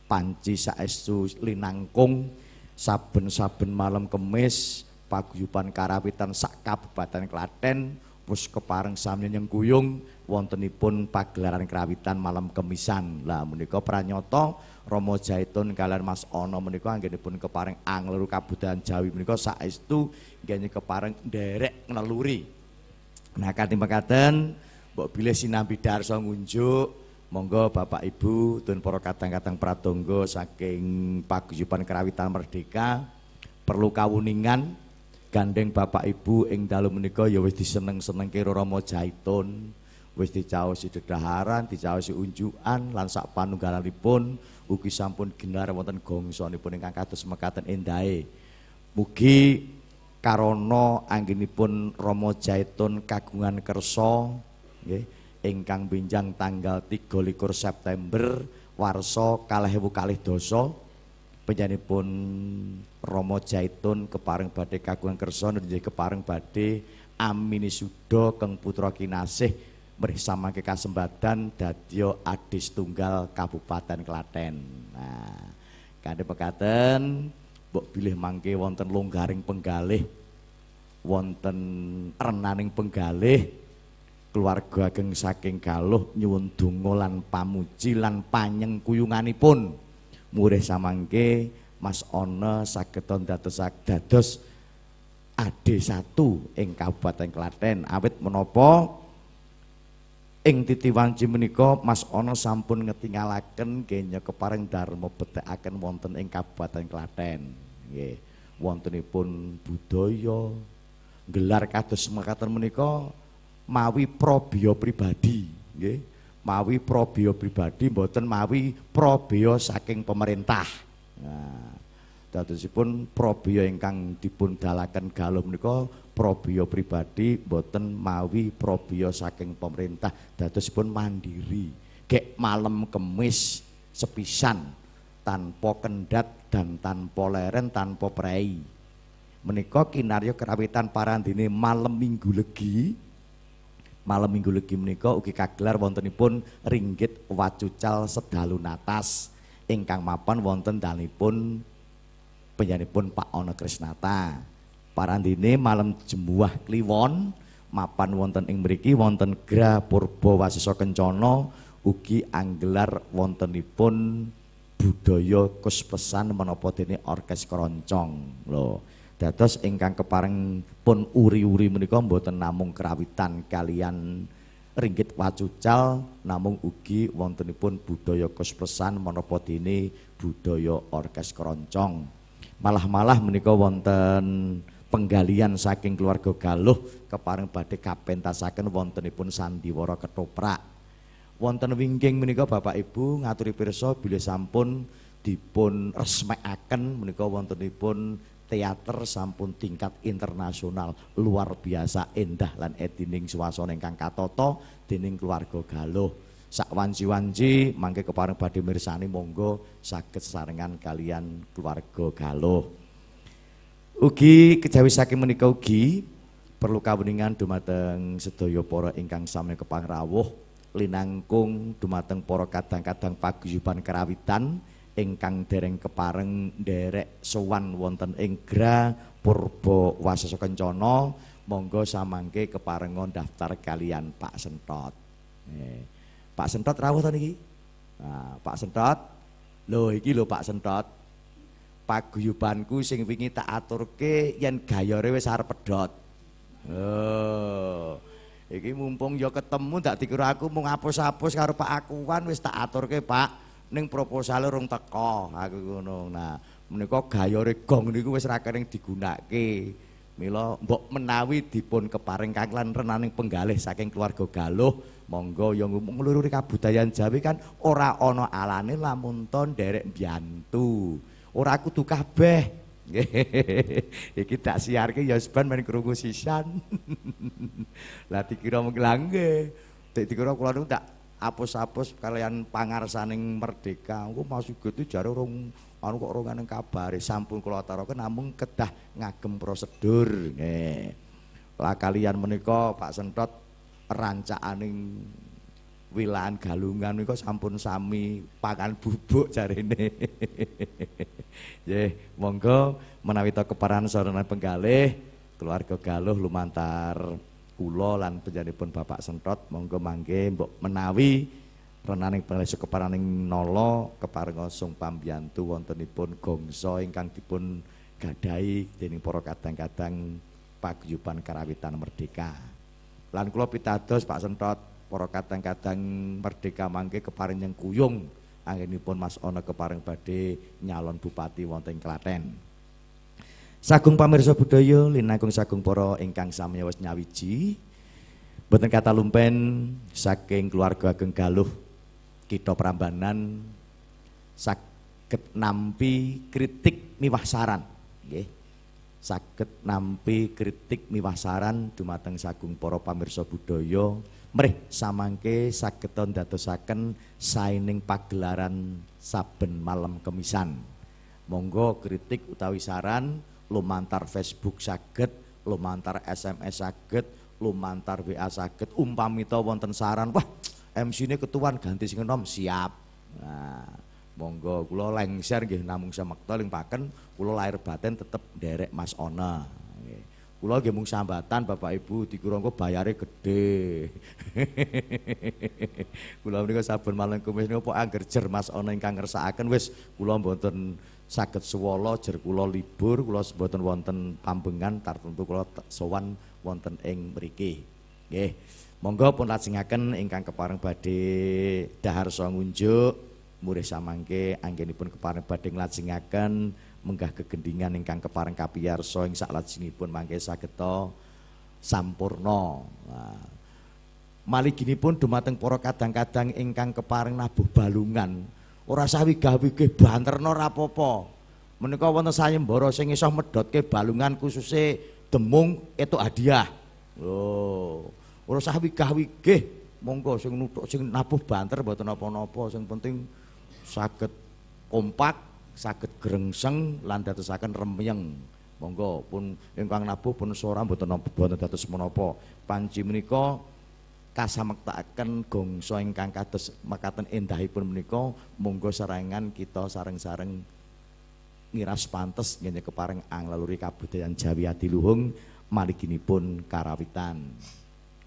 panci saestu linangkung saben-saben malam kemis paguyuban karawitan sak kabupaten Klaten pus kepareng yang kuyung wontenipun pagelaran kerawitan malam kemisan. Lah menika pranyata Romo Jaitun kalian Mas Ono menika anggenipun kepareng angleru kabudayan Jawi menika saestu nggih kepareng nderek ngeluri. Nah kanthi mekaten mbok bilih sinambi darsa ngunjuk Monggo Bapak Ibu dan para kadang-kadang pratangga saking paguyuban kerawitan merdeka perlu kawuningan gandeng Bapak Ibu ing dalu menika ya wis diseneng-senengke Rama Jaitun wis dicaosi dedaharan dicaosi unjukan lan sak panunggalanipun ugi sampun ginar wonten gongsonipun ingkang kados mekaten endahe mugi karana anggenipun Rama Jaitun kagungan kersa nggih ingkang binjang tanggal 23 September warsa kalih ewu kalih dosa penyanipun Romo Jaitun kepareng badhe kagungan kersa nggih kepareng badhe amini sudo keng putra kinasih bersama kekasembatan dadya adis tunggal Kabupaten Klaten. Nah, kanthi pekaten mbok bilih mangke wonten longgaring penggalih wonten renaning penggalih keluarga ageng saking galuh nyuwun donga lan pamuji lan panyeng kuyunganipun. Murih samangke Mas Ana saged dados dados ade satu ing Kabupaten Klaten. Awit menapa ing titi menika Mas Ana sampun ngetingalaken kenya kepareng dharma betekaken wonten ing Kabupaten Klaten. Nggih wontenipun budaya. Gelar kados mekaten menika mawi probio pribadi. Nggih mawi probio pribadi mboten mawi probio saking pemerintah. Nah dadosipun probio ingkang dipun dalaken galuh menika probio pribadi mboten mawi probio saking pemerintah. Dadosipun mandiri gek malam kemis sepisan tanpa kendat dan tanpa leren tanpa prei. Menika kinarya kerawitan parandene malam minggu legi. Malam minggu legi menika ugi kagelar wontenipun ringgit wacucal sedalu natas. Ingkang mapan wonten dalipun penyanipun Pak Ono Krisnata parandine malam jemuah kliwon mapan wonten ing mriki wonten Gra Purba Wasisa Kencana ugi anggelar wontenipun budaya kuspesan menapa dene orkes keroncong lho Dados ingkang kepareng pun uri-uri menika mboten namung kerawitan kalian ringgit wacucal namung ugi wontenipun budaya kospesan menapa dene budaya orkes keroncong. Malah-malah menika wonten penggalian saking keluarga Galuh kepareng badhe kapentasaken wontenipun sandiwara ketoprak. Wonten wingking menika Bapak Ibu ngaturi pirsa bilih sampun dipun resmekaken menika wontenipun teater sampun tingkat internasional luar biasa endah lan edining swasana ingkang katata dening keluarga Galuh. Sak wanci-wanci mangke kepareng badhe mirsani monggo saged sarengan kalian keluarga Galuh. Ugi kejawi saking menika ugi perlu kawuningan dumateng sedaya para ingkang sami kepangrawuh linangkung dumateng para kadang-kadang paguyuban kerawitan ingkang dereng kepareng derek sowan wonten ing Gra Purba Wasesa Kencana monggo samangke keparengon daftar kalian Pak Sentot. Eh, Pak Sentot rawuh to niki? Nah, Pak Sentot. Lho iki lho Pak Sentot. Paguyubanku sing wingi tak aturke yen gayore wis arep pedhot. Oh. Iki mumpung ya ketemu ndak dikira aku mung apus-apus karo Pak Akuan wis tak aturke Pak ning proposal urung teko aku ngono. Nah, menika gayore gong niku wis ra kering digunakake. Mila mbok menawi dipun keparing kanglan renaning penggalih saking keluarga Galuh, monggo ya nglururi kabudayan Jawi kan ora ana alane lamun to nderek mbiyantu. Ora kudu kabeh. Iki tak siarke ya seban men krungu sisan. Lah dikira mung langge. Dek dikira kula niku tak apus-apus kalian pangarsaning merdeka. Engko Mas Uget jare urung anu kok urung ana kabare. Sampun kula aturaken namung kedah ngagem prosedur. Nggih. Lah kalian menika Pak Sentot rancakaning wilahan galungan niku sampun sami pangan bubuk jarene. Nggih, monggo menawi ta keparan sarana penggalih keluarga Galuh lumantar kula lan panjenenganipun Bapak Sentot monggo mangke mbok menawi renaning penggalih keparaning nala keparenga sung pambiyantu wontenipun gongso ingkang dipun gadahi dening para kadang-kadang paguyuban karawitan merdeka. Lan kula pitados Pak Sentot para kadang-kadang merdeka mangke keparing yang kuyung anggenipun Mas Ono keparing badhe nyalon bupati wonten Klaten. Sagung pamirsa budaya linangkung sagung para ingkang sami wis nyawiji. Boten kata lumpen saking keluarga ageng Galuh kita Prambanan saged nampi kritik miwah saran nggih. Nampi kritik miwah saran dumateng sagung para pamirsa budaya mrih samangke sageton dadosaken saining pagelaran saben malam kemisan. Monggo kritik utawi saran lumantar Facebook saged, lumantar SMS saged, lumantar WA saged. Umpami to wonten saran, wah MC ini ketuan ganti sing enom siap. Nah, monggo kula lengser nggih namung semekta ling paken kula lahir batin tetep derek Mas Ona. Kula nggih mung sambatan Bapak Ibu dikira engko bayare gedhe. kula menika saben malam kumis niku angger jer Mas Ona ingkang ngersakaken wis kula mboten saged suwala jer kula libur kula mboten wonten pambengan tartentu kula sowan wonten ing mriki. Nggih. Monggo pun lajengaken ingkang kepareng badhe daharsa ngunjuk murih samangke anggenipun kepareng badhe nglajengaken menggah kegendingan ingkang kepareng kapiyarsa ing saklajengipun mangke sageta sampurna. Nah, Maliginipun dumateng para kadang-kadang ingkang kepareng nabuh balungan ora gawe-gawe banterna ora apa-apa. Menika wonten sayembara sing iso medhotke balungan khususe demung itu hadiah. Oh, ora sawi gawe-gawe monggo sing nutuk sing nabuh banter mboten napa-napa sing penting saged kompak, saged grengseng lan dadosaken remyeng. Monggo pun ingkang nabuh pun sora mboten napa mboten dados menapa. Panci menika kasamektakaken gongso ingkang kados makaten endahipun menika monggo serangan kita sareng-sareng ngiras pantes nggih kepareng anglaluri kabudayan Jawi Adiluhung maliginipun karawitan.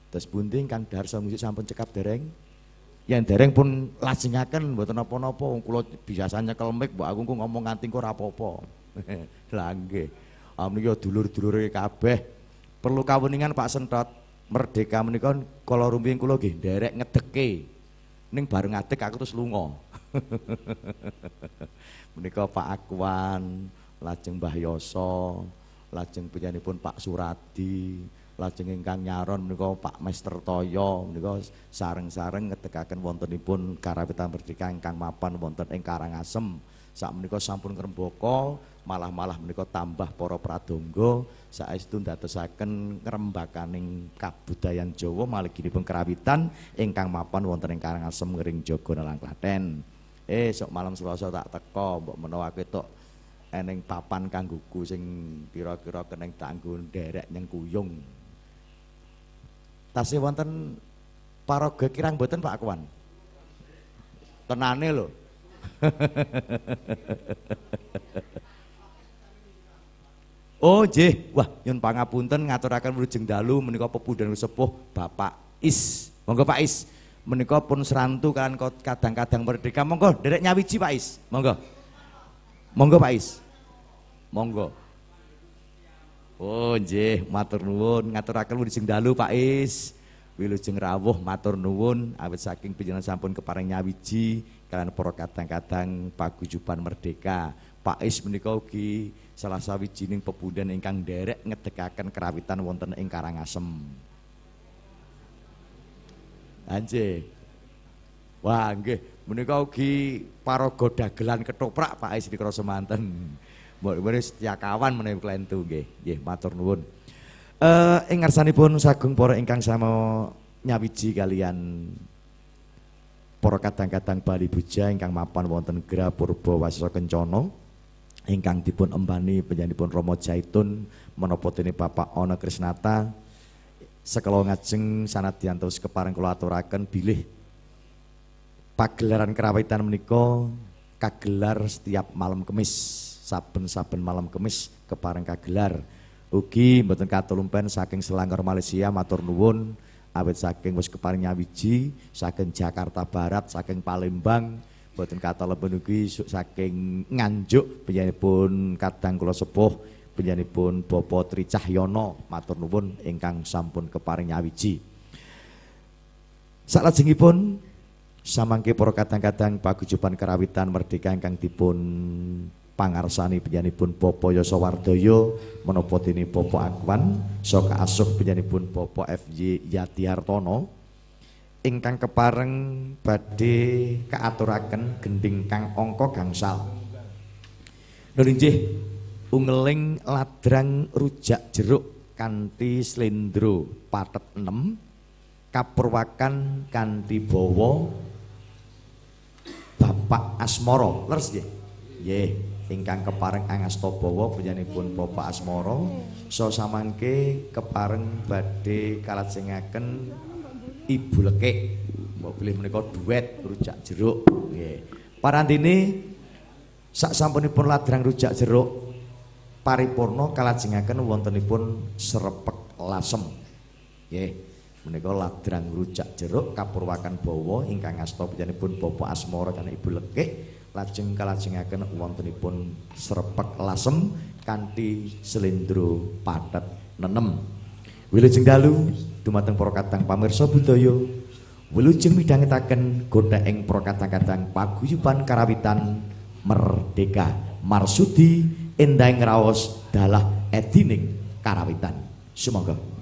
Terus pundi ingkang darsa musik sampun cekap dereng? Yang dereng pun lajengaken mboten napa-napa wong kula biasanya nyekel mic mbok aku ngomong nganti kok ora apa-apa. Lah nggih. Menika dulur-dulure kabeh perlu kawuningan Pak Sentot merdeka menika kala rumiyin kula nggih nderek ngedeke. Ning bareng ngadek aku terus lunga. menika Pak Akwan, lajeng Mbah Yoso, lajeng penyanipun Pak Suradi, lajeng ingkang nyaron menika Pak Master Toyo menika sareng-sareng ngedekaken wontenipun karawitan merdeka ingkang mapan wonten ing Karangasem. Sak menika sampun ngrembaka, malah-malah menika tambah para pradonga saestu ndadosaken ngrembakaning kabudayan Jawa maliginipun kerawitan ingkang mapan wonten ing Karangasem ngering Jaga Nalang Klaten. Eh sok malam Selasa tak teko mbok menawa ketok eneng papan kanggoku sing kira-kira keneng tanggo nderek nyeng kuyung. Tasih wonten paraga kirang mboten Pak Akwan? Tenane lho. Oh nggih, wah nyun pangapunten ngaturaken wilujeng dalu menika pepudan sepuh Bapak Is. Monggo Pak Is. Menika pun serantu kan kadang-kadang merdeka. Monggo derek nyawiji Pak Is. Monggo. Monggo Pak Is. Monggo. Oh nggih, matur nuwun ngaturaken wudi sing dalu Pak Is. Wilujeng rawuh matur nuwun awit saking panjenengan sampun kepareng nyawiji kalian para kadang-kadang paguyuban merdeka. Pak Is menika ugi salah sawijining pepundhen ingkang nderek ngedekaken kerawitan wonten ing Karangasem. Anjir. Wah, nggih, menika ugi paraga dagelan ketoprak Pak Is semanten. Mbok setia kawan menawi klentu nggih. Nggih, matur nuwun. Eh ing ngarsanipun sagung para ingkang sama nyawiji kalian para kadang-kadang Bali Buja ingkang mapan wonten Gra Purba Wasisa Kencana ingkang dipun embani panjenenganipun Rama Jaitun menapa dene Bapak Ana Krisnata sekala ngajeng sanadyantos kepareng kula aturaken bilih pagelaran kerawitan menika kagelar setiap malam kemis saben-saben malam kemis kepareng kagelar. Ugi mboten katulumpen saking Selangor Malaysia matur nuwun. Awit saking wis keparing nyawiji saking Jakarta Barat saking Palembang. Mboten katulumpen ugi saking Nganjuk panjenenganipun kadang kula sepuh panjenenganipun Bapak Tri Cahyono matur nuwun ingkang sampun keparing nyawiji. Salajengipun samangke para kadang-kadang paguyuban kerawitan merdeka ingkang dipun pangarsani penyanipun Bopo Yosowardaya menapa dene Bopo Akwan saka asuh penyanipun FJ Yatiartono ingkang kepareng badhe kaaturaken gending kang angka gangsal. Nulinjih ungeling ladrang rujak jeruk kanthi slendro patet 6 kapurwakan kanthi bawa Bapak Asmara. Leres nggih? Nggih. Ingkang kepareng angasta bawa Bapak Asmara so samangke kepareng badhe kalajengaken Ibu Lekik. Mbok bilih menika duet rujak jeruk. Nggih. Parantine sak sampunipun ladrang rujak jeruk paripurna kalajengaken wontenipun srepek lasem. Nggih. Menika ladrang rujak jeruk kapurwakan bawa ingkang asta panjenenganipun Bapak Asmara kan Ibu Lekik lajeng kalajengaken wontenipun srepek lasem kanthi slendro patet nenem. Wilujeng dalu dumateng para kadang pamirsa budaya wilujeng midhangetaken godheng para kadang-kadang paguyuban karawitan merdeka marsudi endahing raos dalah edining karawitan. Semoga